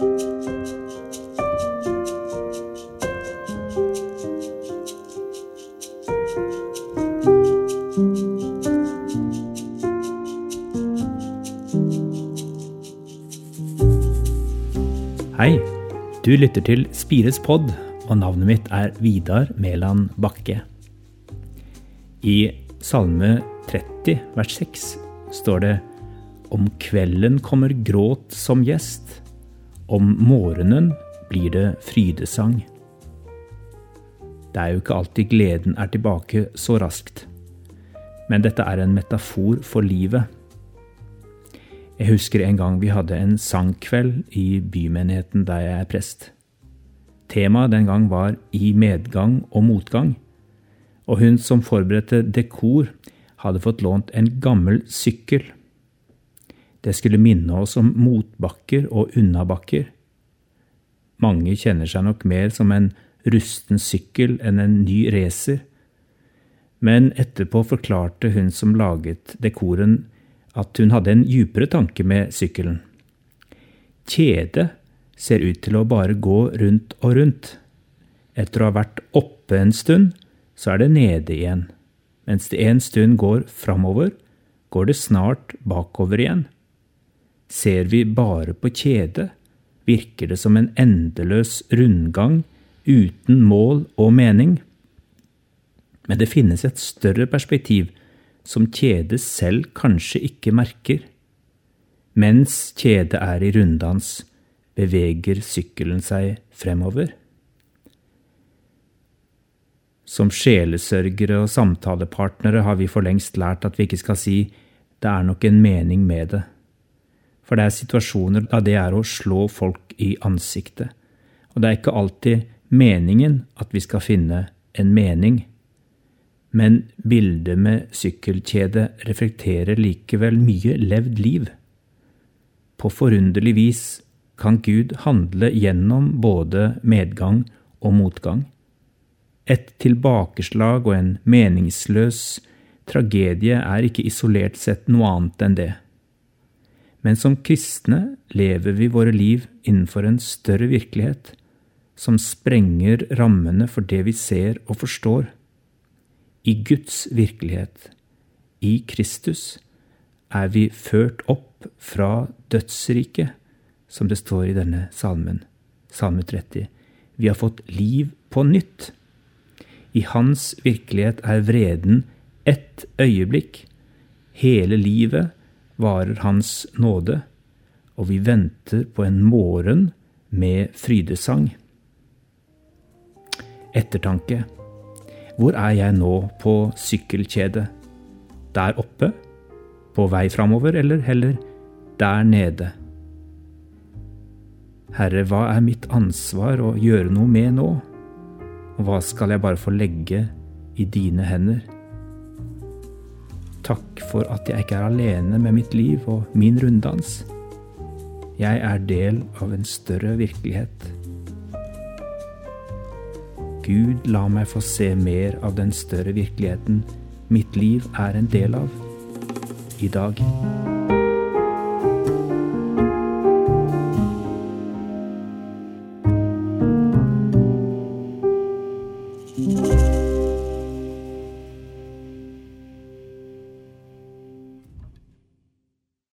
Hei, du lytter til Spires pod, og navnet mitt er Vidar Mæland Bakke. I Salme 30, vers 6, står det Om kvelden kommer gråt som gjest, om morgenen blir det frydesang. Det er jo ikke alltid gleden er tilbake så raskt, men dette er en metafor for livet. Jeg husker en gang vi hadde en sangkveld i bymenigheten der jeg er prest. Temaet den gang var I medgang og motgang, og hun som forberedte dekor, hadde fått lånt en gammel sykkel. Det skulle minne oss om motbakker og unnabakker. Mange kjenner seg nok mer som en rusten sykkel enn en ny racer, men etterpå forklarte hun som laget dekoren, at hun hadde en djupere tanke med sykkelen. Kjede ser ut til å bare gå rundt og rundt. Etter å ha vært oppe en stund, så er det nede igjen. Mens det en stund går framover, går det snart bakover igjen. Ser vi bare på kjede, virker det som en endeløs rundgang uten mål og mening. Men det finnes et større perspektiv som kjede selv kanskje ikke merker. Mens kjede er i runddans, beveger sykkelen seg fremover. Som sjelesørgere og samtalepartnere har vi for lengst lært at vi ikke skal si det er nok en mening med det. For det er situasjoner da det er å slå folk i ansiktet. Og det er ikke alltid meningen at vi skal finne en mening men bildet med sykkelkjede reflekterer likevel mye levd liv. På forunderlig vis kan Gud handle gjennom både medgang og motgang. Et tilbakeslag og en meningsløs tragedie er ikke isolert sett noe annet enn det. Men som kristne lever vi våre liv innenfor en større virkelighet, som sprenger rammene for det vi ser og forstår i Guds virkelighet, i Kristus, er vi ført opp fra dødsriket, som det står i denne salmen, salme 30. Vi har fått liv på nytt. I hans virkelighet er vreden ett øyeblikk. Hele livet varer hans nåde, og vi venter på en morgen med frydesang. Ettertanke. Hvor er jeg nå på sykkelkjedet? Der oppe? På vei framover, eller heller der nede? Herre, hva er mitt ansvar å gjøre noe med nå? Og hva skal jeg bare få legge i dine hender? Takk for at jeg ikke er alene med mitt liv og min runddans. Jeg er del av en større virkelighet. Gud, la meg få se mer av den større virkeligheten mitt liv er en del av i dag. thank